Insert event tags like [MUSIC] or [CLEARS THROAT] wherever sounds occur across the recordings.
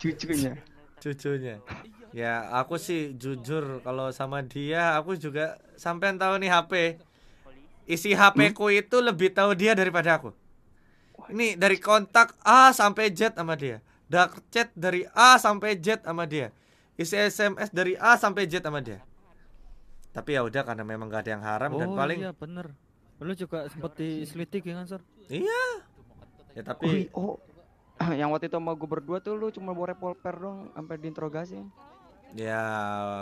Cucunya. cucunya ya aku sih jujur kalau sama dia aku juga sampean tahu nih HP isi HP ku itu lebih tahu dia daripada aku ini dari kontak A sampai Z sama dia dark chat dari A sampai Z sama dia isi SMS dari A sampai Z sama dia tapi ya udah karena memang gak ada yang haram dan Oh paling iya bener. Lu juga seperti selidik ya kan, Sir? iya ya tapi Oh, oh. [COUGHS] yang waktu itu sama gue berdua tuh lu cuma bawa revolver dong sampai diinterogasi. Ya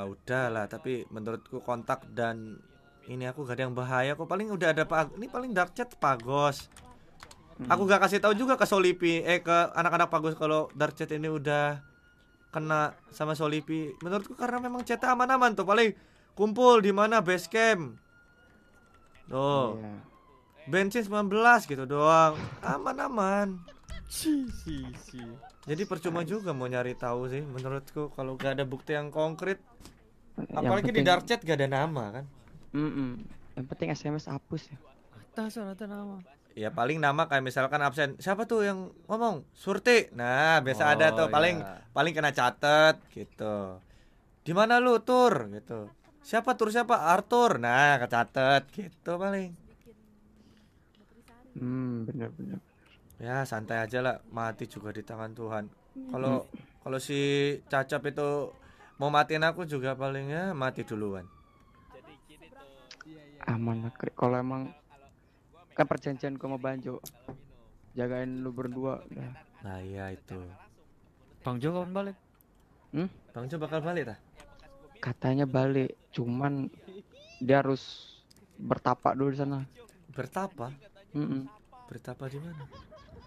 udahlah, tapi menurutku kontak dan ini aku gak ada yang bahaya kok. Paling udah ada pak, ini paling dark chat pagos. Aku gak kasih tahu juga ke Solipi, eh ke anak-anak pagos kalau dark chat ini udah kena sama Solipi. Menurutku karena memang chat aman-aman tuh, paling kumpul di mana base camp. Tuh, Iya. bensin 19 gitu doang. Aman-aman. Si si si. Jadi percuma juga mau nyari tahu sih menurutku kalau gak ada bukti yang konkret. Yang Apalagi di penting- dark chat gak ada nama kan. Mm-mm. Yang penting SMS hapus ya. Ada Sir, ada nama. Ya paling nama kayak misalkan absen. Siapa tuh yang ngomong? Surti. Nah, biasa ada tuh Oh, paling iya. paling kena catet gitu. Di mana lu tur gitu. Siapa tur siapa? Arthur. Nah, kecatet gitu paling. Hmm, bener-bener. Ya, santai aja lah. Mati juga di tangan Tuhan. Kalau kalau si Cacap itu mau matiin aku juga palingnya mati duluan. Aman lah. Kalau emang kan perjanjian gue sama Banjo jagain lu berdua udah. Nah, iya itu. Bang Jo kapan balik? Bang Jo bakal balik tah? katanya balik cuman dia harus bertapak dulu di sana Bertapa? Mm-mm. Bertapa di mana?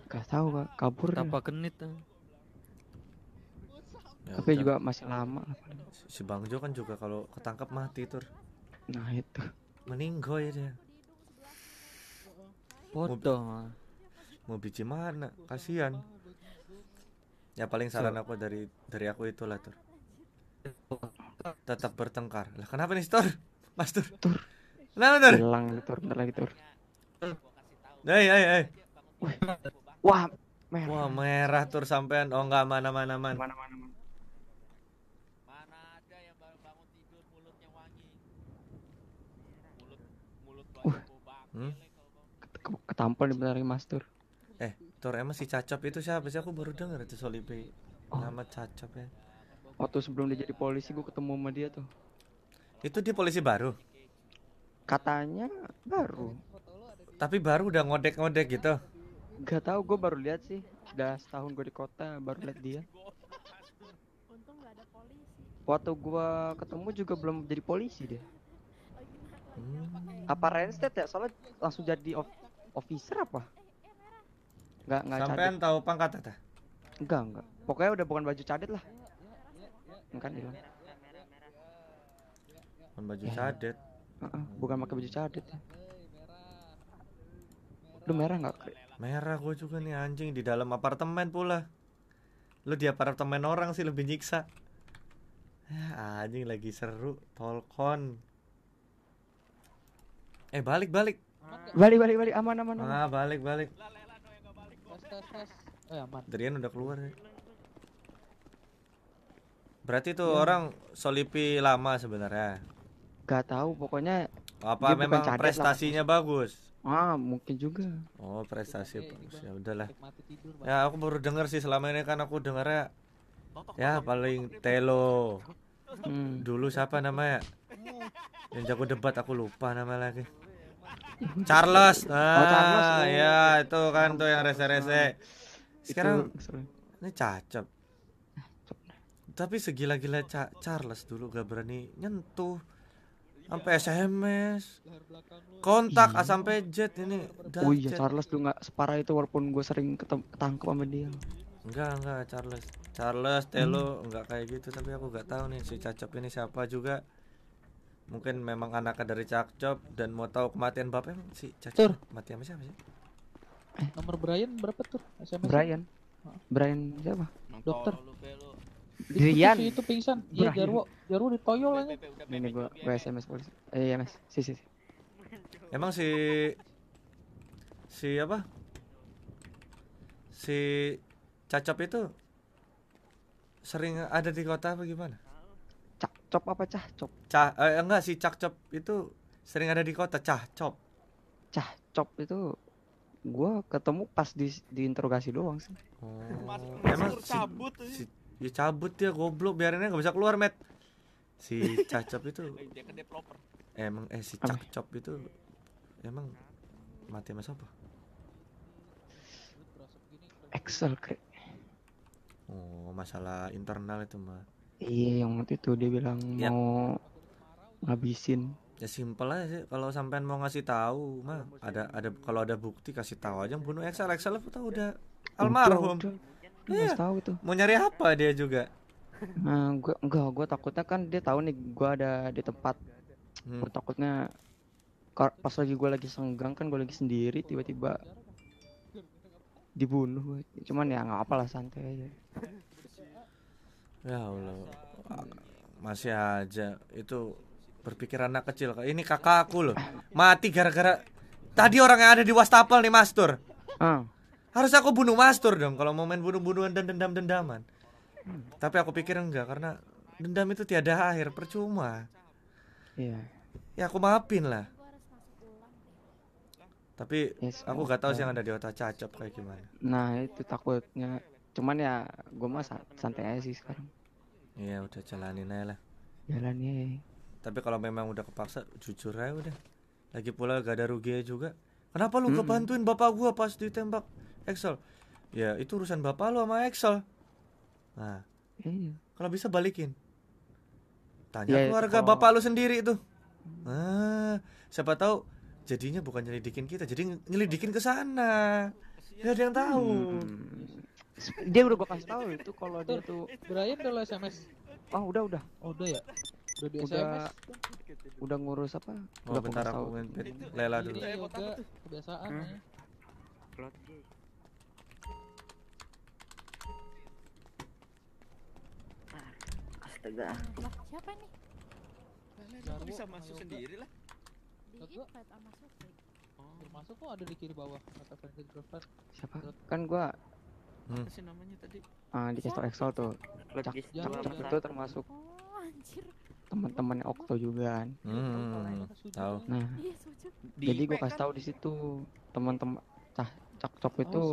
Gak tahu kak kabur dia. Tapa genit. eh. Ya tapi juga masih lama si Bang Jo kan juga kalau ketangkap mati tur. nah itu Meninggoy dia. Bodoh. mah. Mau biji mana? Kasihan. Ya paling saran aku dari dari aku itulah tur. [LAUGHS] Tetap bertengkar. Lah kenapa nih Tur? Mas Tur. Tur. Kenapa Tur? hilang tur bentar lagi tur Hei hei hei. Wah merah Wah merah tur sampean. Oh enggak mana mana man. mana mana mana. Hmm? Ke- ketampol nih bentar lagi mas tur Eh, Tur emang si Cacap itu siapa sih? Aku baru dengar itu Solipi. Oh. Nama Cacap ya. waktu sebelum dia jadi polisi gue ketemu sama dia tuh Itu dia polisi baru. katanya baru Tapi baru udah ngodek-ngodek gitu. Gak tahu gue baru lihat sih. Udah setahun gue di kota baru lihat dia. Waktu gua ketemu juga belum jadi polisi dia. Hmm. apa Rensted ya? Soalnya langsung jadi of- officer apa? Nggak nggak cadet. Sampean tahu pangkat tah? enggak enggak pokoknya udah bukan baju cadet lah. Kan bilang Bukan baju Ya. cadet. Heeh, bukan pakai baju cadet ya. Lu merah nggak? Merah gue juga nih anjing di dalam apartemen pula. Lu di apartemen orang sih lebih nyiksa. Ya, anjing lagi seru, tolkon. Eh balik balik. balik balik balik aman aman aman Ah balik balik. Eh aman. Drian udah keluar ya. Berarti tuh Ya. orang solipi lama sebenarnya. nggak tahu pokoknya Apa Dia memang cadet lah. prestasinya bagus? ah mungkin juga Oh prestasi bagus ya udahlah. Tidur. Ya aku baru dengar sih selama ini kan aku dengarnya ya paling Telo. hmm. Dulu siapa namanya? Yang jago debat aku lupa nama lagi. Charles. Ah, Charles, oh. ya itu kan tuh yang rese-rese. Sekarang Itu, ini cacep. Tapi segila-gila Ca- Charles dulu gak berani nyentuh. Sampai SMS, kontak A sampai Z ini. oh iya. Charles tuh nggak separah itu walaupun gue sering ketangkep sama dia Enggak, enggak Charles. Charles, Telo enggak kayak gitu tapi aku enggak tahu nih si Cacap ini siapa juga. Mungkin memang anaknya dari Cacap dan mau tahu kematian bapaknya emang si Tur. Cacap mati sama siapa sih? Nomor Brian berapa tuh? SMS. Brian Brian siapa Dokter. Si itu pingsan. Iya. Jarwo. Jarwo ditoyol aja. ini gue gue SMS polisi eh iya mas si si si. Emang si si apa? Si Cacap itu sering ada di kota apa gimana? Cak cop apa cah cop? Cah eh, enggak sih cakcop itu sering ada di kota cah cop. Cah cop itu gua ketemu pas di diinterogasi doang sih. Oh. Emang si, cabut si, ya cabut dia goblok biarinnya nggak bisa keluar met. Si [LAUGHS] cacop itu emang eh si Apa? cakcop itu emang mati sama siapa? Excel kre. Oh masalah internal itu mah. Iya yang waktu itu dia bilang Yang- mau ngabisin. Ya simpel aja sih kalau sampean mau ngasih tahu mah ada ada kalau ada bukti kasih tahu aja bunuh Excel Excel tahu udah almarhum. Udah, udah. Dia Iya. nggak tahu itu. Mau nyari apa dia juga? Nah, gua enggak, gua takutnya kan dia tahu nih gua ada di tempat. Hmm. Gua takutnya pas lagi gua lagi senggang kan gua lagi sendiri tiba-tiba dibunuh gua. Cuman ya nggak apa lah santai aja. Ya Allah. Masih aja itu berpikir anak kecil. Ini kakakku loh. Mati gara-gara tadi orang yang ada di wastafel nih Mastur. Ah, Harus aku bunuh Mastur dong kalau mau main bunuh-bunuhan dan dendam-dendaman. Tapi aku pikir enggak karena dendam itu tiada akhir, percuma. iya. Ya aku maafin lah. Tapi Yes, aku gak tahu sih yang ada di otak cacop kayak gimana. Nah, itu takutnya. Cuman ya gua mah sa- santai aja sih sekarang. Iya udah jalanin aja lah. Jalannya Tapi kalau memang udah kepaksa, jujur aja udah. Lagi pula gak ada ruginya juga. Kenapa lu gak Mm-mm. bantuin bapak gua pas ditembak Excel? Ya itu urusan bapak lu sama Excel. Nah, iya. kalau bisa balikin. Tanya Ya, keluarga kalau- bapak lu sendiri itu. Ah, siapa tahu jadinya bukan nyelidikin kita, jadi nyelidikin ke sana. Gak ada yang tahu. Hmm. Dia udah gua kasih tahu itu kalau dia tuh Brian udah lo SMS. oh udah udah Oh, udah ya? Udah di Udah. SMS. udah ngurus apa? Oh, udah gua bentar aku tahu. nge-tweet Lela dulu. Ini yoga kebiasaan Hmm. ya. Astaga. Lah, siapa nih? Kok bisa masuk sendiri lah. Di invite sama Supri. Termasuk kok ada di kiri bawah kata friend girlfriend. Siapa? Kan gua Apa sih namanya tadi? uh, di Castle Excel tuh. Cak, cak, Cak, itu termasuk Oh, anjir. teman-temannya Okto juga kan. Hmm, tahu. Nah, Iya, sujud. jadi gua kasih tahu di situ teman-teman cah cak cok itu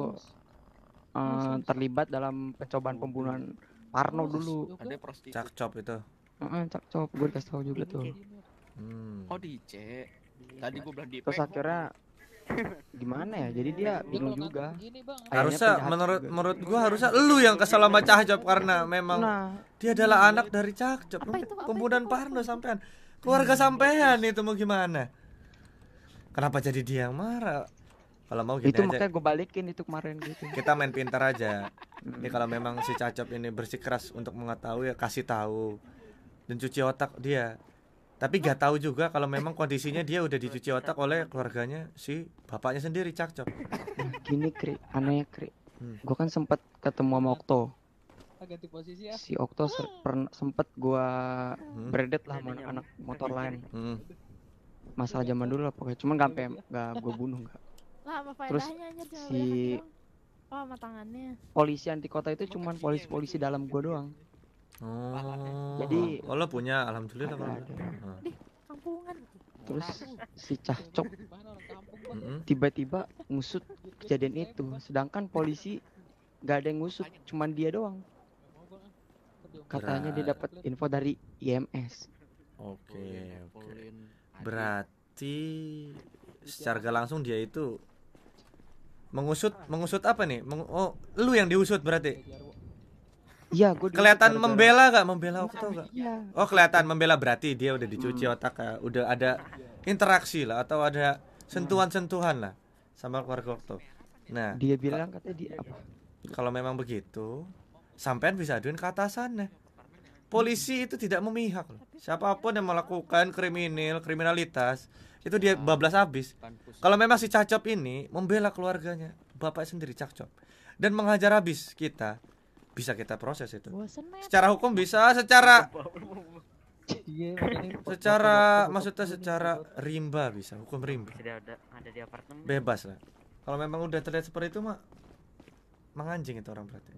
uh, terlibat dalam percobaan pembunuhan Parno dulu. Ada prostitut. Cakcop itu. Heeh, cak cok gue dikasih tahu juga tuh. Hmm. Oh di C. Tadi gua bilang di Terus akhirnya gimana ya? Jadi dia bingung juga. Harusnya menurut juga. menurut gua harusnya lu yang kesal sama Cahjop karena memang Nah, dia adalah anak dari? Apa Pembunuhan? Parno sampean. Keluarga sampean itu mau gimana? Kenapa jadi dia yang marah? Kalau mau gini itu aja. makanya gue balikin itu kemarin gitu. Kita main pintar aja. Hmm. Ini kalau memang si Cacop ini bersikeras untuk mengetahui ya kasih tahu dan cuci otak dia. Tapi gak tahu juga kalau memang kondisinya dia udah dicuci otak oleh keluarganya si bapaknya sendiri Cacop. Gini kri, anehnya kri. Hmm. Gue kan sempet ketemu sama Okto. Ganti posisi ya. Si Okto ser- pern- sempet gua Hmm. beredet lah sama anak motor lain. Hmm. Masalah zaman dulu lah pokoknya. Cuman gak sampai gak gue bunuh gak. Lah, apa Terus anjir cuma si-. Oh, sama tangannya. Polisi anti kota itu cuman polisi-polisi dalam gua doang. Oh. Jadi- oh, lo punya alhamdulillah Ada, kalau. ada. Ah. Kampungan. Terus si Cahcok tiba-tiba ngusut kejadian itu. Sedangkan polisi gak ada yang ngusut, cuman dia doang. Katanya dia dapat info dari IMS. Oke, oke. Berarti secara langsung dia itu mengusut mengusut apa nih? Meng- oh, lu yang diusut berarti. Iya, gue Kelihatan membela gak? Membela aku tau gak? Iya. Oh kelihatan membela berarti dia udah dicuci otak ya. udah ada interaksi lah atau ada sentuhan-sentuhan lah sama keluarga Okto. Nah Dia bilang katanya dia apa? kalau memang begitu sampean bisa aduin ke atasannya. Polisi itu tidak memihak loh. Siapa pun yang melakukan kriminal kriminalitas itu dia bablas habis. Kalau memang si Cacop ini membela keluarganya, bapak sendiri Cacop dan menghajar habis kita, bisa kita proses itu. Secara hukum bisa, secara Iya, [LAUGHS] secara maksudnya secara rimba bisa hukum rimba Sudah ada ada di apartemen. bebas lah kalau memang udah terlihat seperti itu mah menganjing itu orang berarti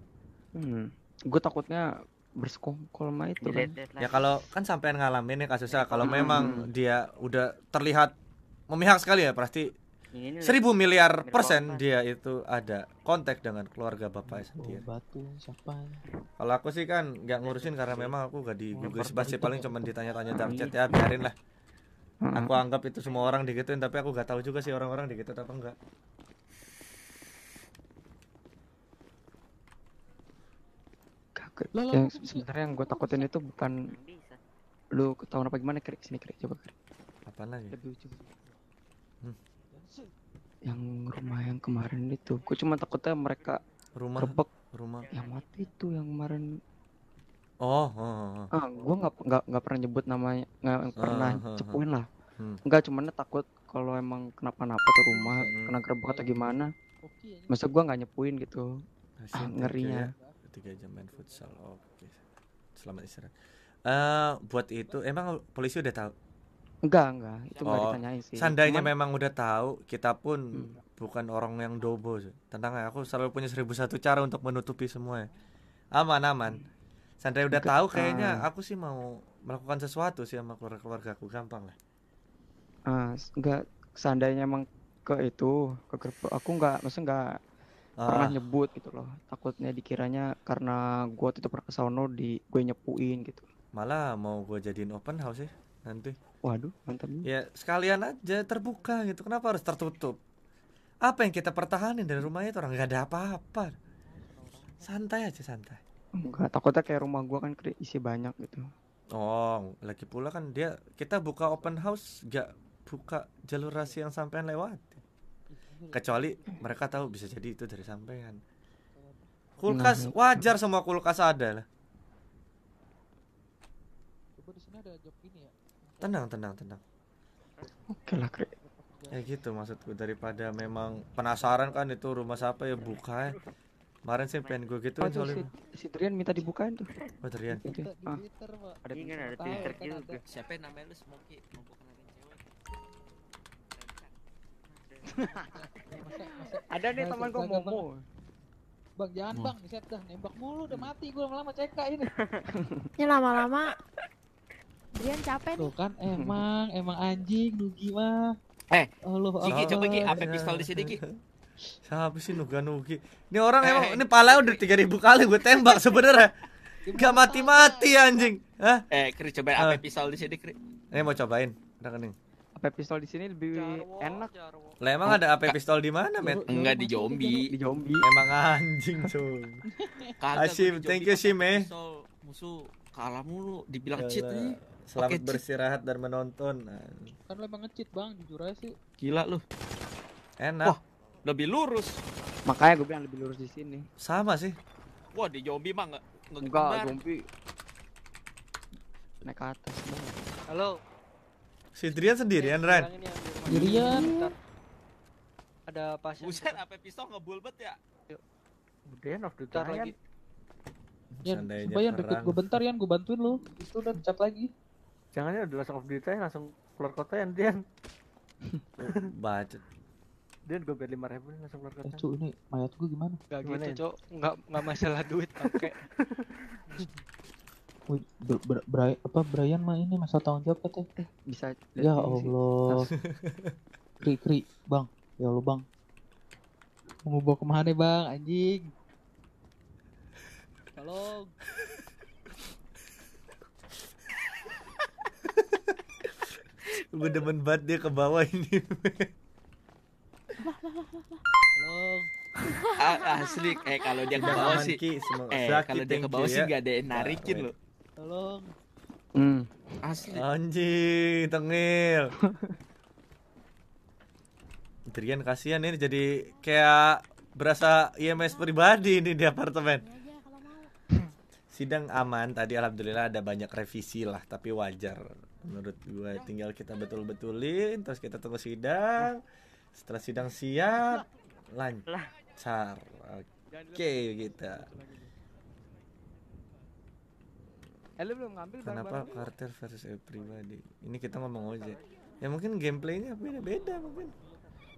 Hmm. Gue takutnya bersekongkol sama itu kan. Ya kalau kan sampean ngalamin nih kasusnya kalau Hmm. memang dia udah terlihat memihak sekali ya pasti seribu miliar persen dia itu ada kontak dengan keluarga bapak Oh, sendiri. batu siapa? Kalau aku sih kan nggak ngurusin karena memang aku gak di Google korban sih paling ya. cuma ditanya-tanya dark chat ya biarin lah. Heeh. Aku anggap itu semua orang digituin tapi aku gak tahu juga sih orang-orang digituin apa enggak. Yang sebenarnya yang gue takutin itu bukan lu ketahuan apa gimana krik sini krik coba krik Apaan lagi? lebih lucu Hmm. yang rumah yang kemarin itu gue cuma takutnya mereka Rumah gerbek rumah. yang mati itu yang kemarin Oh, oh, oh, oh. ah gue nggak nggak nggak pernah nyebut namanya nggak pernah Ah, ah, ah. cepuin lah Hmm. nggak cuman takut kalau emang kenapa-napa tuh rumah Hmm. kena gerbek atau gimana masa gue nggak nyepuin gitu ah, ngerinya ya. Tiga jam main futsal. Oke. Selamat istirahat. Eh buat itu emang polisi udah tahu. enggak enggak itu Oh, ditanyain sih Seandainya Cuman- memang udah tahu, kita pun Hmm. bukan orang yang dobo. ya, aku selalu punya seribu satu cara untuk menutupi semua. Aman aman. Seandainya udah Enggak, tahu, kayaknya ah. aku sih mau melakukan sesuatu sih sama keluarga keluarga aku gampang lah. ah s- enggak seandainya emang ke itu ke gerbek aku nggak maksudnya nggak pernah Ah, nyebut gitu loh takutnya dikiranya karena gue itu pernah kesono di gue nyepuin gitu malah mau gue jadiin open house sih nanti. waduh mantap nih Ya sekalian aja terbuka gitu. Kenapa harus tertutup? Apa yang kita pertahanin dari rumah itu orang nggak ada apa-apa. Santai aja santai. enggak takutnya kayak rumah gue kan isi banyak gitu Oh, lagi pula kan dia kita buka open house gak buka jalur rahasia yang sampean lewat. Kecuali mereka tahu bisa jadi itu dari sampean. Kulkas Nah, itu. wajar semua kulkas ada lah. Coba di sini ada job ini ya. Tenang, tenang, tenang. oke lah kri Ya gitu maksudku daripada memang penasaran kan itu rumah siapa ya buka ya. Kemarin sih pengen gue gitu oh si, si Drian minta dibukain tuh Oh, Trian. Itu, Di ah. Twitter, ada Iya kan ada Twitter juga. Siapa yang namanya lu Smoky? [LAUGHS] ada nih teman kagak Momo Bang, jangan bang, set dah nembak mulu udah mati gue lama-lama CK ini. [LAUGHS] Ini lama-lama. Brian capek Tuh nih. kan emang emang anjing Nugi mah. Eh, oh, lu Ki, coba Ki, apa pistol di sini Ki? [LAUGHS] Siapa sih Nuga Nugi? Ini orang Eh, emang eh. ini pala udah 3000 kali gue tembak sebenarnya. Gak mati-mati anjing. Hah? Eh, Kri coba apa pistol di sini Kri? Ini mau cobain. Rekening. Apa pistol di sini lebih enak Lah emang ada AP pistol di mana, Met? Enggak di zombie. di zombie Emang anjing, cuy. [LAUGHS] Di thank you, Sim, pakai eh. Musuh kalah mulu, dibilang cheat Yalah. nih. Selamat Oke, Cik. beristirahat dan menonton. Kan lu emang ngecit bang, jujur aja sih. Gila lu. Enak. Wah. Lebih lurus. makanya gue bilang lebih lurus di sini Sama sih. Wah, di zombie mah enggak enggak zombie naik ke atas Halo. Si Drian sendirian, rumah Sendirian. Bentar. Ada pasien. Buset, apa pistol ngebulbet ya? Drian of the Bentar lagi. Yan, coba Yan deket gue bentar Yan, gue bantuin lu. Itu udah cat lagi. Jangan ya udah langsung off duty aja langsung keluar kota ya Dian. [LAUGHS] Bacot. Dian gue bayar lima ribu langsung keluar Eh kota. cu, ini mayat gue gimana? Gak Gimana gitu? Cok. Enggak enggak masalah duit, pakai. [LAUGHS] Wih, ber, ber, Bray- apa Brian mah ini masa tanggung jawab katanya. bisa Ya. Allah. [LAUGHS] Kri kri, bang. Ya Allah bang. Mau bawa ke mana bang, anjing? Tolong. Gue demen banget dia ke bawah ini. Tolong. Ah, asli, eh kalau dia ke Udah bawah sih. Eh, kalau dia thank ke bawah sih ya. enggak ada yang narikin loh. Tolong. hmm. Asli. Anjing, tengil. [LAUGHS] Drian kasihan ini jadi kayak berasa IMS pribadi ini di apartemen. Kalau mau. [CLEARS THROAT] Sidang aman tadi alhamdulillah ada banyak revisi lah tapi wajar menurut gue tinggal kita betul-betulin terus kita tunggu sidang setelah sidang siap lancar oke kita eh lu belum ngambil kenapa karakter versus pribadi ini kita ngomong ojek ya mungkin gameplaynya beda-beda mungkin.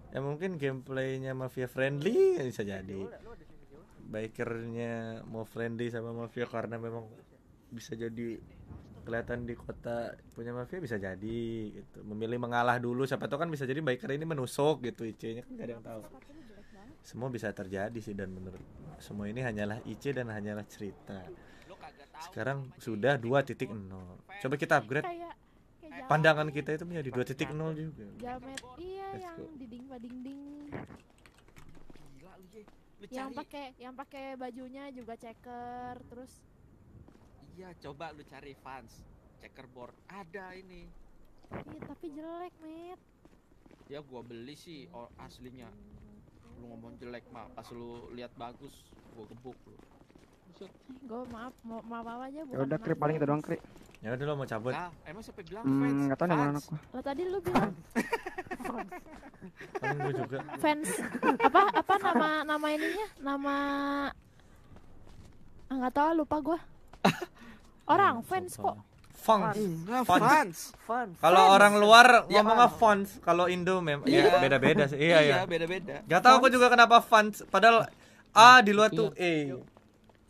Ya mungkin gameplaynya mafia friendly ya bisa jadi. Bikernya mau friendly sama mafia karena memang bisa jadi kelihatan di kota punya mafia bisa jadi gitu. Memilih mengalah dulu siapa tahu kan bisa jadi biker ini menusuk gitu IC nya kan gak ada yang tahu. Semua bisa terjadi sih dan menurut semua ini hanyalah IC dan hanyalah cerita. Sekarang sudah 2.0 coba kita upgrade. Kayak kayak jamet- pandangan kita itu menjadi 2.0 juga. Jamet iya Let's yang dinding dinding yang pakai yang pakai bajunya juga checker terus Iya, coba lu cari fans checkerboard. Ada ini. iya tapi jelek met. Ya gua beli sih aslinya. Lu ngomong jelek mah pas lu lihat bagus gua gebuk lu. Gue maaf mau maaf apa aja Ya bukan udah kri paling itu doang kri. ya udah lo mau cabut Ah, emang siapa bilang fans? Hmm, tahu nih Fans. anak gua. lo tadi lu bilang paling juga [LAUGHS] fans apa apa nama nama ininya nama ah, nggak tahu lupa gue [LAUGHS] orang fans kok Fans. Enggak, Fans. fans. Kalau Fans. orang luar Ya, ngomongnya fonts, kalau Indo mem Iya. ya beda-beda sih. Iya ya. beda-beda. Gak tau aku juga kenapa fans padahal A di luar tuh E.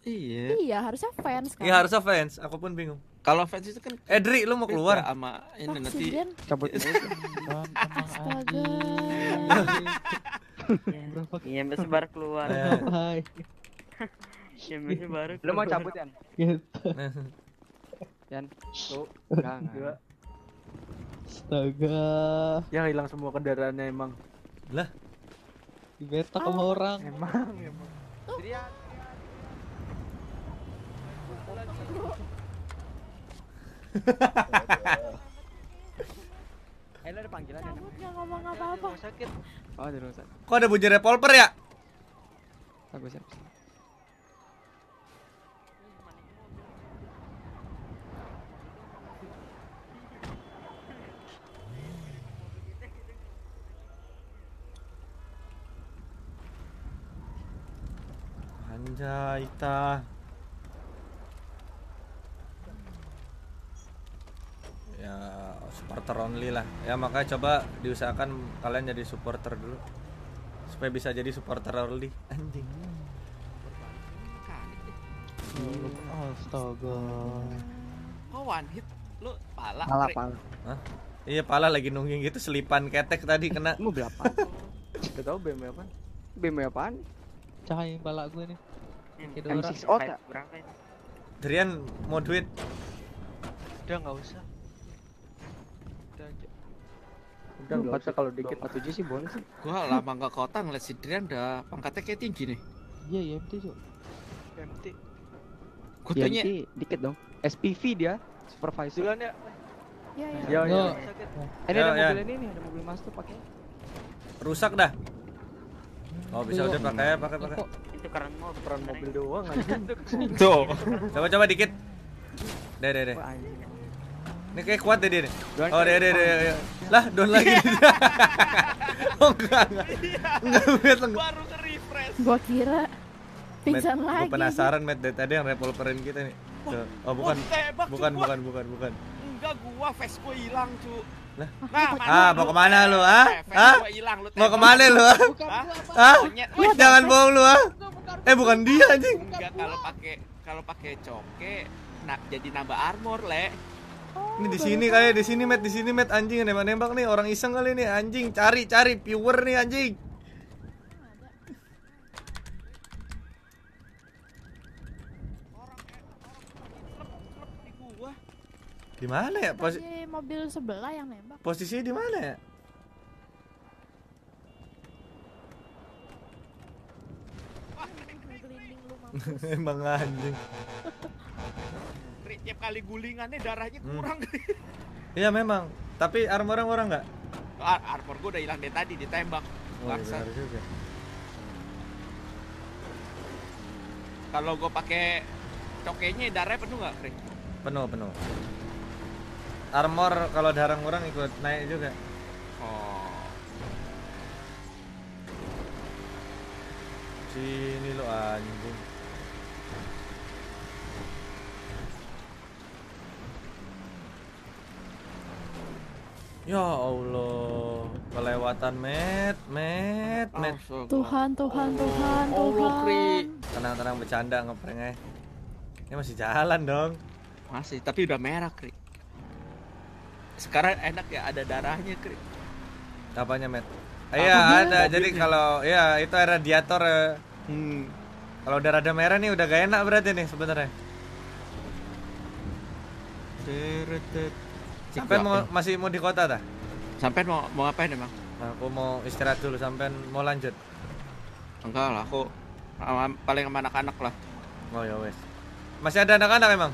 Iya. iya harusnya fans kan Iya harusnya fans, aku pun bingung. Kalau fans itu kan Edri lu mau keluar? sama ini nanti Cabut astaga Berapa [LAUGHS] Iya, mbak sebar keluar. Eh, Hai. Iya, mbak baru Lu mau cabut? Gitu. [LAUGHS] Yan. Tuh. Astaga. Ya hilang semua kendaraannya emang. Dibetak sama orang. Emang, emang. Eh, lu ada panggilan ya? cabut nggak ngomong apa-apa sakit. Oh, di rumah sakit. Kok ada bunyi revolver ya? Bagus ya. Anjay, Ita. Ya, supporter only lah. Ya makanya coba diusahakan kalian jadi supporter dulu. Supaya bisa jadi supporter only. Anjing. Astaga. Oh one hit lu pala. Pala, pala. Iya, pala lagi nungging gitu selipan ketek tadi kena. Mau berapa? Gak tau BMW apa? BMW apaan? Cahaya pala gue nih. Hmm, Kayak Dora. M6 out ya? Berapa itu? Drian mau duit? Udah nggak usah. Udah nggak usah kalau dikit. 47 sih boleh sih. Gua lama nggak kota ngeliat si Drian udah pangkatnya kayak tinggi nih. Iya, iya, MT, Cok. MT. Gua tanya DMT dikit dong. SPV dia, supervisor. Duluan ya. iya iya Ya, ya. Sakit. Eh, ini Ya, ada ya. mobil ini nih, ada mobil mas tuh pakai. Rusak dah. Oh, bisa udah pakai ya, pakai pakai. Itu keren mau Peran mobil doang aja. [LAUGHS] tuh. Coba coba dikit. Deh, deh, deh. Ini kayak kuat deh dia nih. Oh, deh, deh, deh. deh. Lah, down lagi. [LAUGHS] oh, enggak, enggak. Enggak, Matt, enggak. Baru nge-refresh. gua kira Matt, pingsan lagi Gue penasaran, Matt. Dari tadi yang revolverin kita nih. Tuh. Oh, bukan. Wah. Bukan, Gua- bukan, bukan, bukan. Enggak gua face gua hilang, cu. Lah? Nah, Ah, mau ke mana lu, ah? Eh, Ah? gua hilang lu. Mau ke mana lu, ah? Hah? Ah? Jangan bohong lu, ah. Eh, bukan dia anjing. Enggak kalau pakai kalau pakai coke nah jadi nambah armor, Le. Oh, Ini di baru sini kali, di sini, Matt, di sini, Matt. Anjing nembak-nembak nih, orang iseng kali nih, anjing. Cari, cari viewer nih, anjing. Klub di mana ya? Pos Tadi mobil sebelah yang nembak posisinya di mana ya? [LAUGHS] Emang anjing. [LAUGHS] Tiap kali gulingannya darahnya Hmm. kurang. [LAUGHS] Iya memang. Tapi armor orang nggak? Ar- armor gua udah hilang dari tadi ditembak. Oh, iya, juga. Kalau gua pakai cokenya darahnya penuh nggak, Kri? Penuh penuh. Armor kalau darah orang ikut naik juga. Oh. Sini lo anjing. Ya Allah, kelewatan met, met, met. Tuhan Tuhan Tuhan Kri. Tuhan Tenang-tenang bercanda ngeprank aja. Ini masih jalan dong. Masih, tapi udah merah, Kri. Sekarang enak ya ada darahnya, Kri. Apanya, Met? Iya, ada. Jadi Mobilnya. kalau ya itu air radiator. eh. Hmm. Kalau udah rada merah nih udah gak enak berarti nih sebenarnya. Sampai mau masih mau di kota dah? Sampai mau mau ngapain emang? Aku mau istirahat dulu sampai mau lanjut. Enggak lah, aku paling sama anak-anak lah. Oh ya wes. Masih ada anak-anak emang?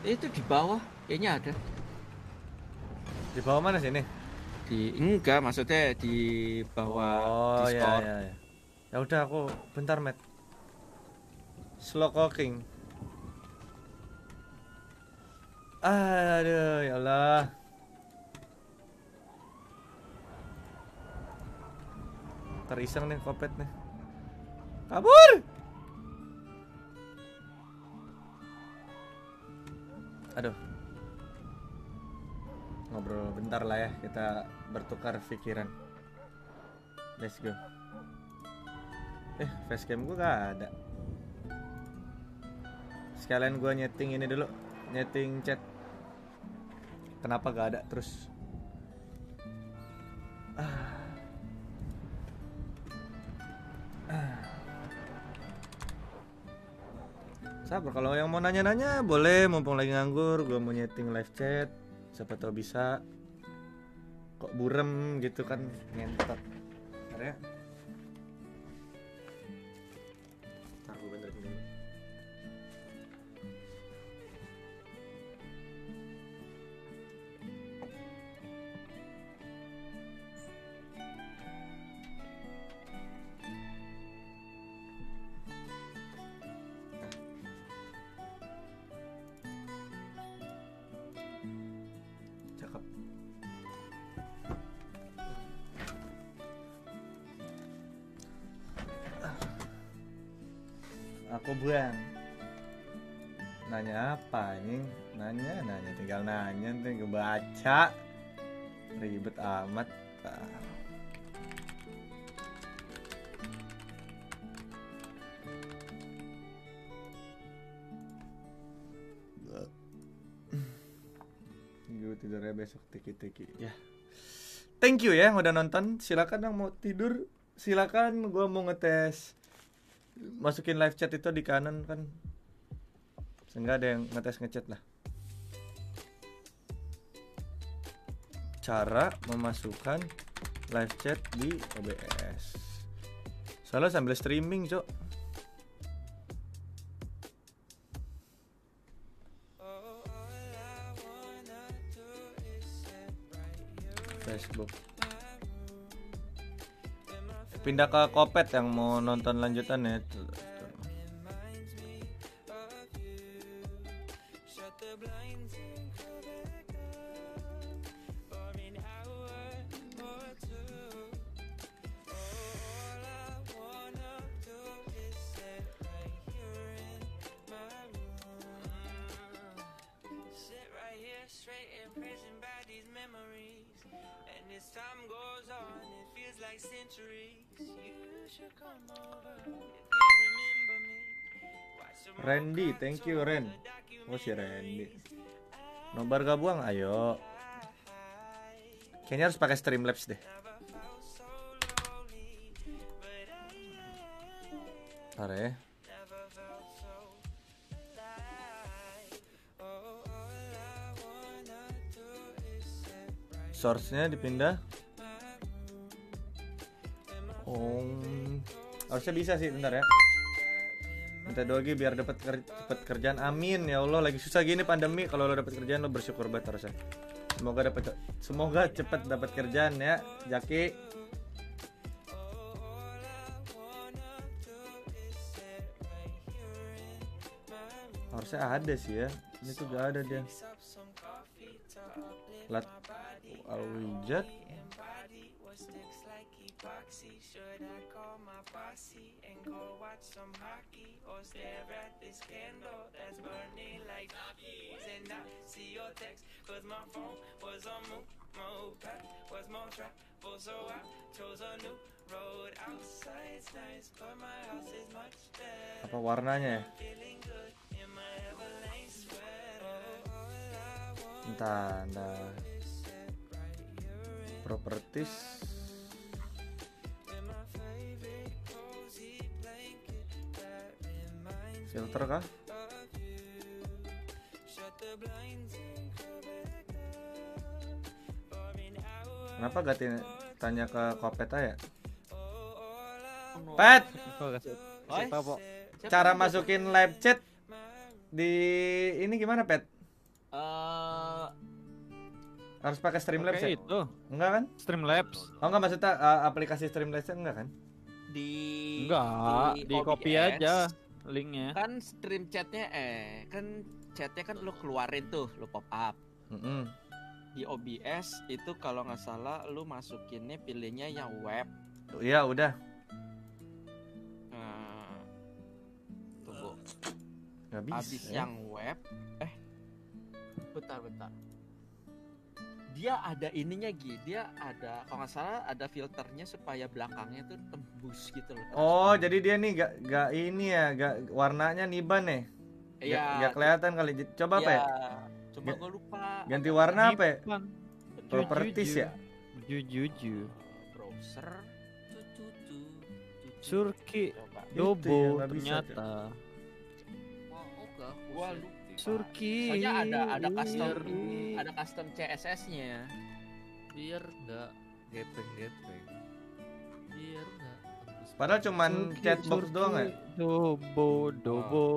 Itu di bawah, kayaknya ada. Di bawah mana sini? Di enggak, maksudnya di bawah Oh ya Discord. ya ya. Ya udah aku bentar, Met. Slow cooking. Aduh, ya Allah. Teriseng nih kopet nih. Kabur! Aduh. Ngobrol bentar lah ya, kita bertukar pikiran. Let's go. Eh, facecam gua gak ada. Sekalian gua nyeting ini dulu, nyeting chat. Kenapa gak ada? Terus? Ah. Sabar kalau yang mau nanya-nanya boleh. Mumpung lagi nganggur gua mau nyeting live chat. Siapa tahu bisa. Kok burem gitu kan ngentot. Ya Aku buang. Nanya apa ini? Nanya, nanya, tinggal nanya, tinggal baca. Ribet amat. Gue tidurnya besok tiki-tiki ya. Thank you ya yang udah nonton. Silakan yang mau tidur, silakan. Gua mau ngetes. Masukin live chat itu di kanan kan. Sehingga ada yang ngetes ngechat lah. Cara memasukkan live chat di OBS. Soalnya sambil streaming, Cok. Facebook. Pindah ke Kopet yang mau nonton lanjutan ya. Randy, thank you Ren. Oh si Randy. Nobar gak buang? Ayo. Kayaknya harus pakai Streamlabs deh. Ntar ya. Source-nya dipindah. Oh, harusnya bisa sih, bentar ya. Minta doa lagi biar dapat ker cepet kerjaan. Amin ya Allah, lagi susah gini pandemi. Kalau lo dapat kerjaan lo bersyukur banget harusnya. Semoga dapat semoga cepet dapat kerjaan ya, Jaki. Harusnya ada sih ya. Ini tuh gak ada dia. Lat Alwijat apa warnanya ya? Entah, entah. Properties. Filter kah? Kenapa gak tanya ke Kopet aja? Pet, Oi, cara masukin live chat di ini gimana, Pet? Harus pakai Streamlabs ya? Pakai itu Enggak kan? Streamlabs. Oh enggak maksudnya uh, aplikasi Streamlabs enggak kan? di Enggak, di copy OBS, aja linknya. Kan stream chatnya eh kan chatnya kan lu keluarin tuh, lu pop up. Mm-mm. Di OBS itu kalau nggak salah lu masukinnya pilihnya yang web. Iya udah. Eh, tunggu. Bisa. Habis ya. yang web, eh, bentar bentar. Dia ada ininya Gi, dia ada kalau nggak salah ada filternya supaya belakangnya tuh tembus gitu loh. Oh jadi dia nih gak, gak ini ya, gak warnanya niban nih. Iya. Gak, gak kelihatan kali. Coba apa ya? Iya. Coba Ga- gue lupa. Ganti warna apa ya? Properties ya? Jujuju. browser Surki coba Itu Dobo ternyata. gua lupa Surki. soalnya ada ada custom Surki. ada custom CSS nya biar enggak gepeng-gepeng biar enggak Padahal cuman Surki, chatbox Surki, doang ya. Dobo, Dobo.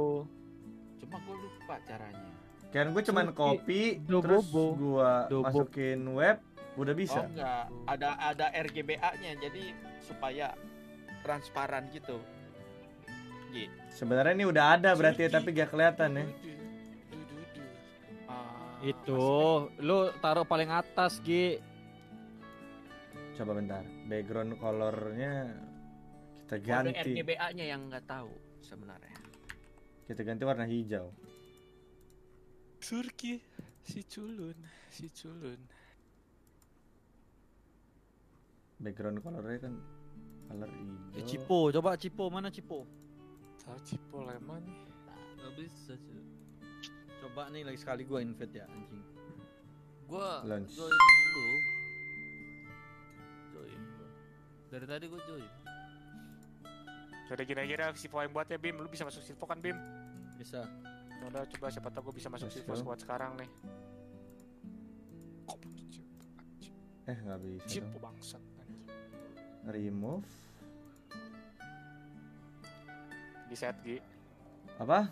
cuma gua lupa caranya Kan gue cuman Surki, copy Dobobo. terus gua Dobo. masukin web udah bisa. oh enggak ada ada RGBA nya jadi supaya transparan gitu Gi. Sebenarnya ini udah ada berarti ya, tapi gak kelihatan ya. Itu, lu taruh paling atas, Gi. Coba bentar. Background colornya kita masukin- kode ganti. RGBA nya yang nggak tahu sebenarnya Kita ganti warna hijau. Surki, si culun, si culun. Background colornya kan color Eh, hijau. Cipo, coba Cipo, mana Cipo? Tahu Cipo Lemon nih. enggak bisa cuy Coba nih lagi sekali gua invite ya, anjing. gua Launch. join dulu join gua. dari tadi gua join aja dah Sipo yang buat ya Bim, lu bisa masuk Sipo kan Bim? Bisa. Udah coba siapa tau gue bisa masuk go. squad sekarang nih. Kok Eh nggak bisa. Bangsat. anjing. Remove. Di sehat Gi, Apa?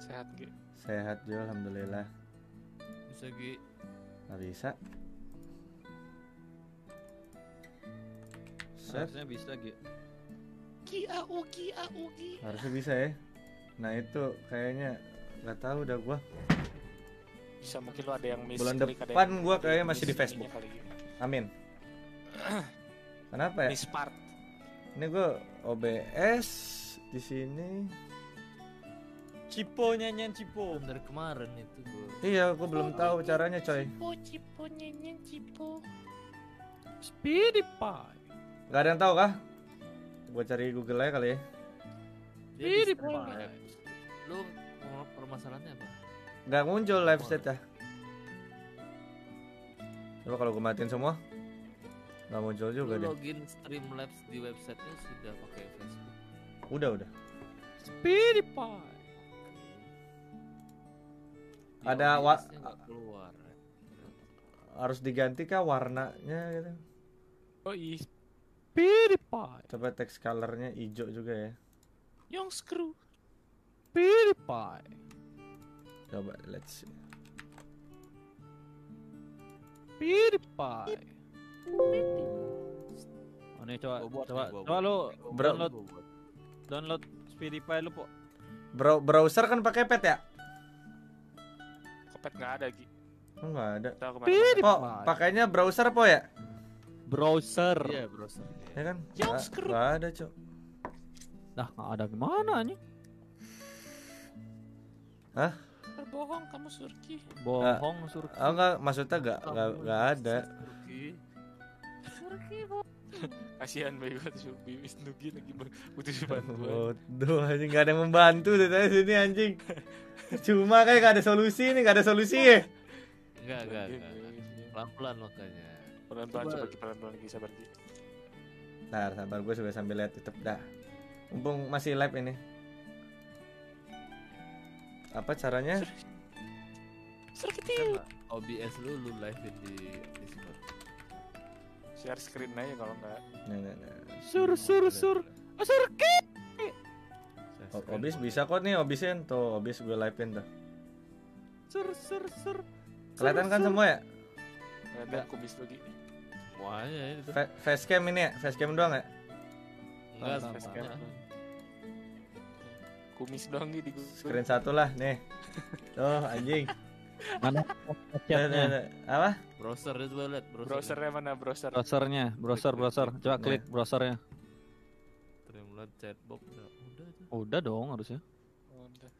sehat Gi. Sehat Jo, alhamdulillah. bisa Gi Nggak bisa. Set, Harusnya bisa, Gi. Gi au gi. harusnya bisa ya. Nah itu kayaknya nggak tahu dah gua. Bisa mungkin lu ada yang miss Bulan depan yang gua kayaknya masih di Facebook. Amin. Kenapa ya? Miss part. Ini gua OBS di sini. Cipo nyanyian Cipo. Dari kemarin itu gua Iya, gua belum tahu caranya, coy. Speedy Pie. Gak ada yang tahu kah? Gua cari Google aja kali ya. Speedy Pie. lu mau permasalahannya apa Gak muncul live state ya. Coba kalau gua matiin semua. Gak muncul juga deh. login Streamlabs di websitenya sudah pakai Facebook Udah, udah. Speedy Pie. Ada wa- keluar Harus diganti kah warnanya gitu. Oh iya, Speedy Pie. Coba text colornya hijau juga ya. yang screw. Speedy Pie. Coba let's see. Speedy Pie. Oh, nih coba coba coba buat. lu download download Speedy Pie lu, Po. Bro browser kan pakai pet ya? Kopet nggak ada Gi. Oh, nggak ada. Pie. pakainya browser po ya? Browser. iya browser Ya kan? Nggak nggak ada, Cok. Dah nggak ada gimana nih? Berbohong kamu Surki. Bohong suruh. Oh enggak, maksudnya nggak nggak nggak ada. [LAUGHS] Kasihan banget Surki Wisnugi lagi ber- butuh [LAUGHS] bantuan. Bodoh anjing nggak ada yang membantu dari tadi sini anjing. [LAUGHS] Cuma kayak nggak ada solusi nih, nggak ada solusi ya. Enggak, enggak, enggak. Pelan-pelan makanya. Pelan-pelan Coba- coba Ki, pelan-pelan Ki, sabar Ki. Ntar, sabar gue juga sambil lihat YouTube dah. Mumpung masih live ini. Apa caranya? Kan OBS lu lu live di. Share screen aja kalau enggak. Nah, nah, nah. Sur sur sur. Oh, sur ki. O- Obis bisa kok nih Obisin tuh, Obis gue livein tuh. Sur sur sur. Kelihatan kan semua ya? Ada kumis lu Ki. Semuanya itu. Fa- Facecam ini ya? Facecam doang ya? Enggak sama. Kumis doang nih di. Screen satu lah nih. [LAUGHS] Tuh anjing. Mana. Apa? Browser itu boleh lihat browser. Browsernya mana browser? Browsernya, browser browser. Coba klik browsernya. Streamlabs chatbox udah udah tuh. Udah dong harusnya. Udah.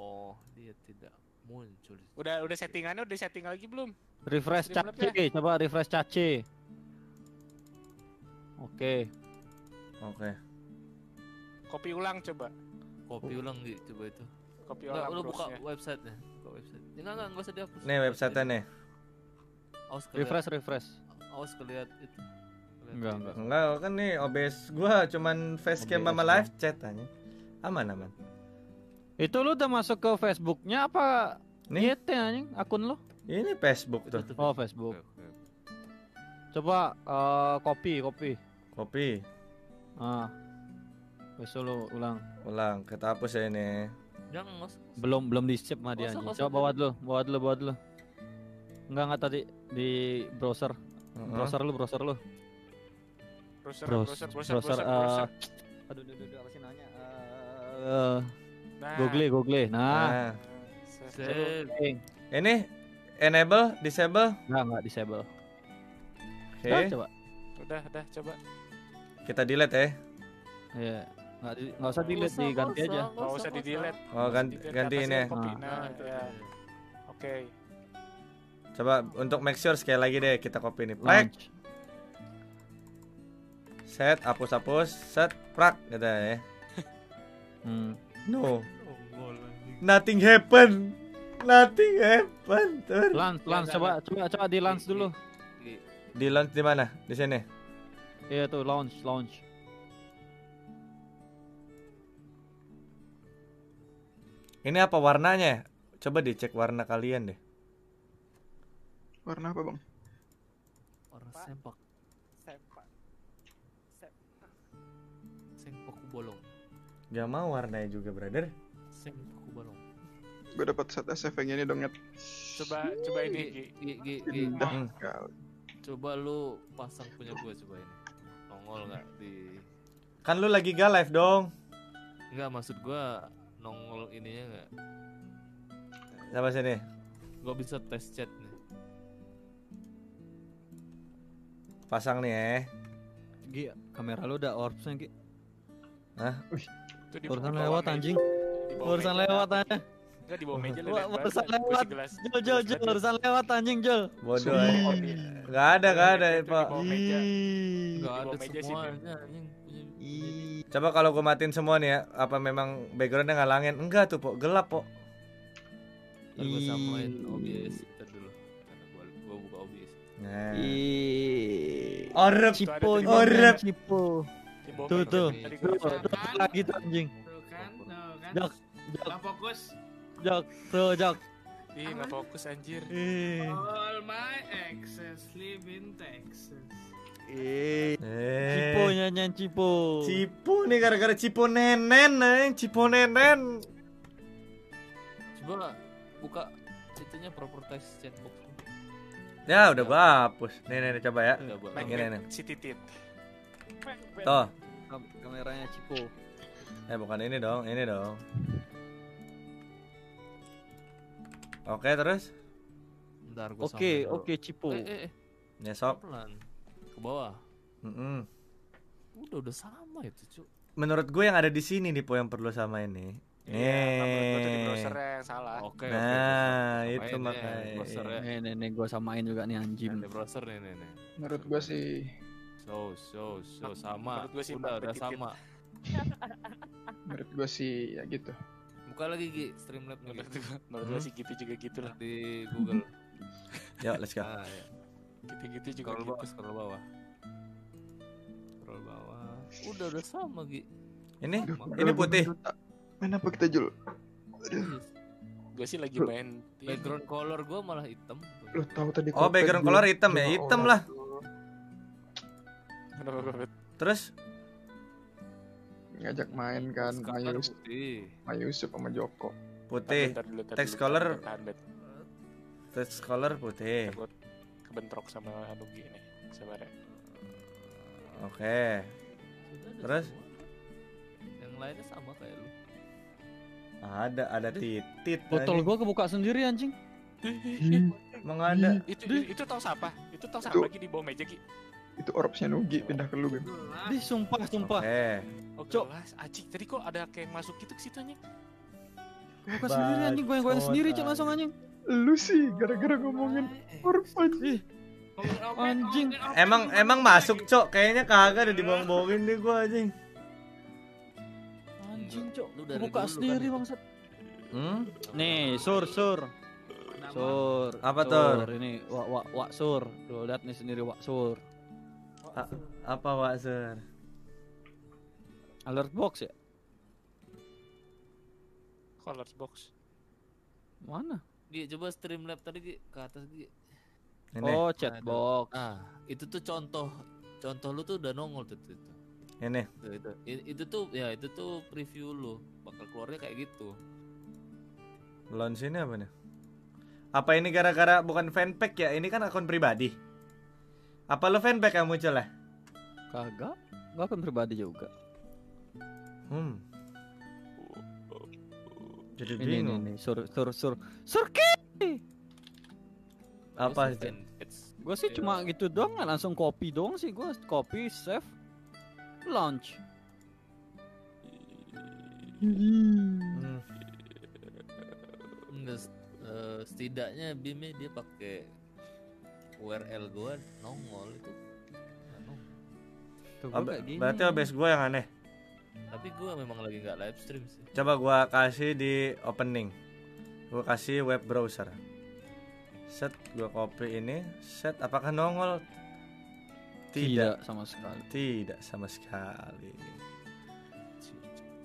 Oh, dia tidak muncul. Udah udah settingannya udah setting lagi belum? Refresh cace, coba refresh cace. Oke. Oke. Copy ulang coba. Copy ulang di coba itu. Copy Enggak, ulang lu buka websitenya. Buka website. Enggak, enggak, enggak usah dihapus. Nih website-nya nih. Awas keliat, Refresh refresh. awas keliat itu. Keliat Enggak, enggak. Enggak, kan nih OBS gua cuman facecam sama live chat aja. Aman aman. Itu lu udah masuk ke Facebooknya apa? Nih. YT anjing akun lu? Ini Facebook Itu tuh. Oh, Facebook. Coba eh, copy, copy. Kopi. Ah. Besok lu ulang. Ulang, kita hapus ya ini. Jangan. Belum belum di save mah dia Coba bawa dulu, bawa dulu, bawa dulu. Enggak enggak tadi di browser. Heeh. Browser lu, browser lu. Browser, Browser, browser, browser, browser, browser, eh, browser. Aduh, aduh, aduh, apa sih nanya? Eh, Nah, Google, Google. Nah, Nah, ini enable, disable. enggak enggak disable. Oke. Coba, coba. Udah, udah, coba. Kita delete ya. Iya. Enggak di, enggak usah Nggak delete, usah, diganti nggak aja. Nggak usah di delete. Oh, ganti ganti ini. ya. Ah. Nah, itu ya. Oke. Coba untuk make sure sekali lagi deh kita copy ini. Plek, Launch. set, hapus-hapus, set, prak gitu ya. Hmm. No. Nothing happen. Nothing happen. Lance, Lance, coba coba coba di launch dulu. Di- Di launch di mana? Di sini. Iya tuh launch, launch. Ini apa warnanya? Coba dicek warna kalian deh. Warna apa bang? Orang sempak. Sempak bolong. Gak mau warnanya juga, brother. Sempak bolong. Gue dapat set efeknya ini dong. Coba, coba ini, Gi. Gi, gi, gi. Indah. Coba lu pasang punya gua coba ini. Nongol nggak di Kan lu lagi gak live dong. Enggak maksud gua nongol ininya nggak Sama sini. Gua bisa tes chat nih Pasang nih ya. Gi, kamera lu udah orbsnya Gi. Hah? Itu di Urusan lewat anjing. Urusan lewat aja. Enggak di bawah meja lu urusan. Gua lewat. Jol, jol, jol, urusan lewat anjing, Jol. Bodoh Sumpah, ya. Odi. Gak ada, gak ada, Pak. Enggak ada semuanya anjing Coba kalau gue matiin semua nih ya, apa memang backgroundnya ngalangin? Enggak tuh, Pok. Gelap, Pok. Ntar gua samain OBS Nah. Ih. Orep. Cipo, Orep. Cipo. Tuh, tuh. Tuh, lagi tuh anjing. Tuh kan, tuh kan. Jok, jok, fokus. jok, tuh, jok. Ih, nggak fokus anjir. All my exes live in Texas. Eh. Cipo nyanyian Cipo. Cipo nih gara-gara Cipo nenen, neng. Cipo nenen. Coba buka itunya properties chatbox Ya udah gua hapus. Nih nih, nih, coba ya. Ini nih. nih. Si titit. Tuh. Kam- Kameranya Cipo. Eh bukan ini dong, ini dong. Oke terus Bentar gua Oke, oke Cipo. Eh, eh, eh. nyesok. Pelan Ke bawah Mm-mm. Udah, udah sama itu cu Menurut gue yang ada di sini nih po yang perlu sama ini. Iya, di Nih. browsernya yang salah. Oke, Nah, oke, itu makanya. ya, browsernya. Nih, nih, nih, gue samain juga nih anjing. Ada browser nih, nih, nih. Menurut gue sih Show, show, show sama. Menurut gua sih udah, udah sama. [LAUGHS] menurut gue sih ya gitu. Buka lagi Gi, Streamlab-nya Menurut Gi. gua, [LAUGHS] menurut gua sih gitu juga gitu lah. di Google. [LAUGHS] Yuk, let's go. Ah, ya. Gitu-gitu juga Scroll gitu. bawah, scroll bawah. Scroll bawah. Udah udah sama Gi. Ini Aduh, ini putih. Main apa kita Jul? Gue sih lagi main. Background color gua malah hitam. Lu tahu tadi Oh, background color hitam ya? Hitam lah. Kenapa? Terus Ngajak main kan, putih. Mayusuf sama Joko. putih. Text color text color putih. Takut kebentrok sama Anugi ini. Sabar ya. Oke. Ada Terus? Yang lainnya sama kayak lu. Ada ada titit. Botol gua kebuka sendiri anjing. Emang ada. Itu itu, tong sampah. Itu tong sampah lagi di bawah meja Ki. Itu orbsnya Nugi pindah ke lu, Bim. Di sumpah sumpah. Oke. Oh, Cok. Anjing, tadi kok ada kayak yang masuk gitu ke situ anjing. Buka sendiri anjing goyang-goyang sendiri cok langsung anjing. Lu sih gara-gara ngomongin orb anjing. Anjing. Emang emang masuk, Cok. Kayaknya kagak ada dibohong-bohongin deh gua anjing. Anjing cok. Lu dari Buka dulu sendiri kan bangsat. Hmm? Nih, sur sur. Sur. Apa sur. tuh? Ini wak wak wak sur. Tuh lihat nih sendiri wak sur. A- apa Wak Sur? Alert box ya? Colors box. Mana? Gi, coba Streamlab tadi Gi, ke atas Gi. Ini. Oh, chat Ada. box. Ah, itu tuh contoh contoh lu tuh udah nongol tuh, tuh. Ini. Tuh, itu. I- itu tuh ya itu tuh preview lu bakal keluarnya kayak gitu. Launch ini apa nih? Apa ini gara-gara bukan fanpack ya? Ini kan akun pribadi. Apa lo fanpack kamu muncul lah? Kagak. Gua akun pribadi juga. Hmm. Jadi Ini ini bingung. nih sur sur sur sur ki. Apa itu? it's- Gua sih Iya. cuma gitu doang langsung copy doang sih gua copy save launch. Hmm. Enggak, s- eh, setidaknya Bime dia pakai URL gua nongol itu. Nggak nongol. Tuh, gua gini. berarti OBS gua yang aneh. Tapi gua memang lagi nggak live stream sih. Coba gua kasih di opening. Gua kasih web browser. Set gua copy ini, set apakah nongol? Tidak sama sekali. Tidak sama sekali.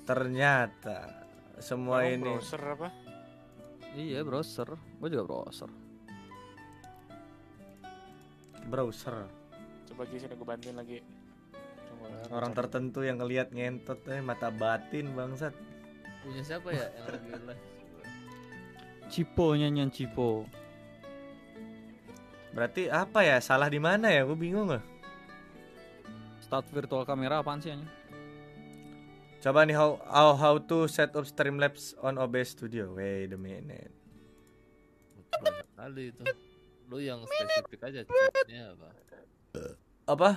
Ternyata semua Kamu ini browser apa? Iya browser, gua juga browser. browser. Coba Ki sini gue bantuin lagi. Gua Orang cari. tertentu yang ngelihat ngentot eh mata batin bangsat. Punya siapa ya yang lagi live? Cipo nyanyian Cipo. Berarti apa ya? Salah di mana ya? Gue bingung loh. Start virtual kamera apaan sih anjing? Coba nih how, how how to set up Streamlabs on OBS Studio. Wait a minute. Banyak kali itu. Lu yang spesifik aja chatnya apa? Apa?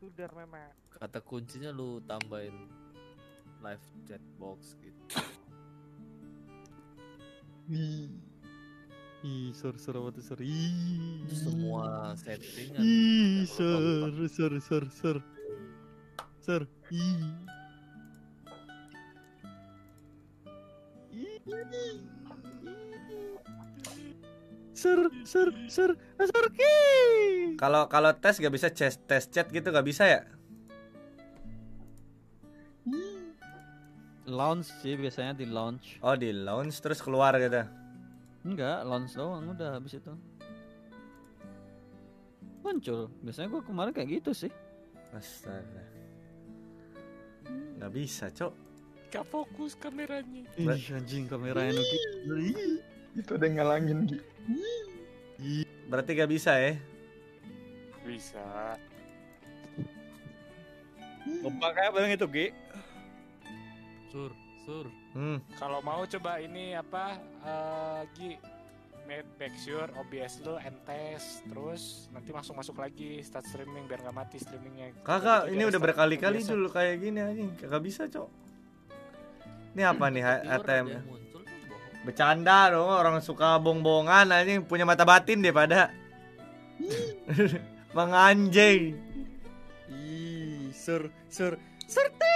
Sudah memang. Kata kuncinya lu tambahin live chat box gitu. Ih, sur sur apa tuh sur? Ih. Itu semua settingan. Ih, sur tambah. sur sur sur. Sur. Ih. Sur sur sur sur ki. Kalau kalau tes gak bisa tes tes chat gitu gak bisa ya? Launch sih biasanya di launch. Oh di launch terus keluar gitu. Enggak, launch doang udah habis itu. Muncul. Biasanya gua kemarin kayak gitu sih. Astaga. Gak bisa, Cok. Gak fokus kameranya. Ih, anjing kameranya Nuki. Itu ada yang ngalangin Gi. Berarti gak bisa ya? Bisa. Kompak kayak bareng itu, Gi. Sur, sur. Hmm. Kalau mau coba ini apa eh Gi make, sure OBS lu entes terus nanti langsung masuk lagi start streaming biar nggak mati streamingnya. Kakak, ini udah berkali-kali dulu kayak gini anjing. Kagak bisa, Cok. Ini apa nih ATM? bohong. Bercanda dong, orang suka bong-bongan anjing punya mata batin deh pada. [LAUGHS] Menganjing. Ih, sur sur Oke,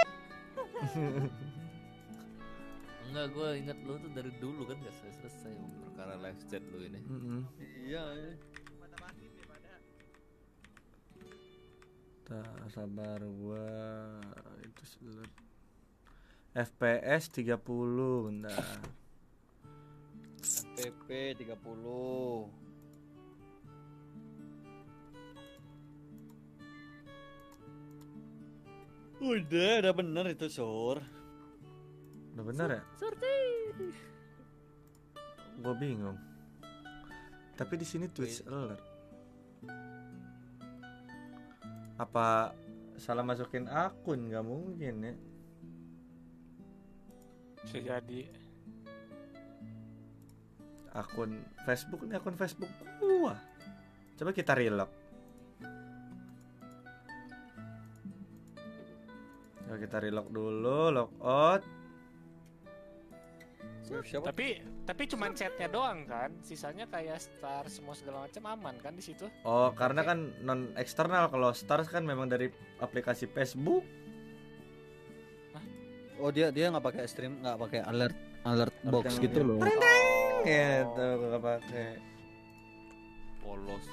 Enggak, gue ingat lu tuh dari dulu kan gak selesai-selesai perkara live chat lu ini. Mm-mm. Iya. Tak sabar gua itu selut. FPS 30 bentar. PP 30 Udah, udah bener itu sur Udah bener ya? Surti. Gua bingung. Tapi di sini Twitch alert. Apa salah masukin akun? Gak mungkin ya. Bisa jadi. Akun Facebook ini akun Facebook gua. Coba kita relock. Coba kita relock dulu, log out. Tapi tapi cuman chatnya doang kan, sisanya kayak star semua segala macam aman kan di situ. Oh, karena kan non eksternal. Kalau Stars kan memang dari aplikasi Facebook. Oh dia dia nggak pakai stream nggak pakai alert alert box gitu loh. Gitu gak pakai. Polos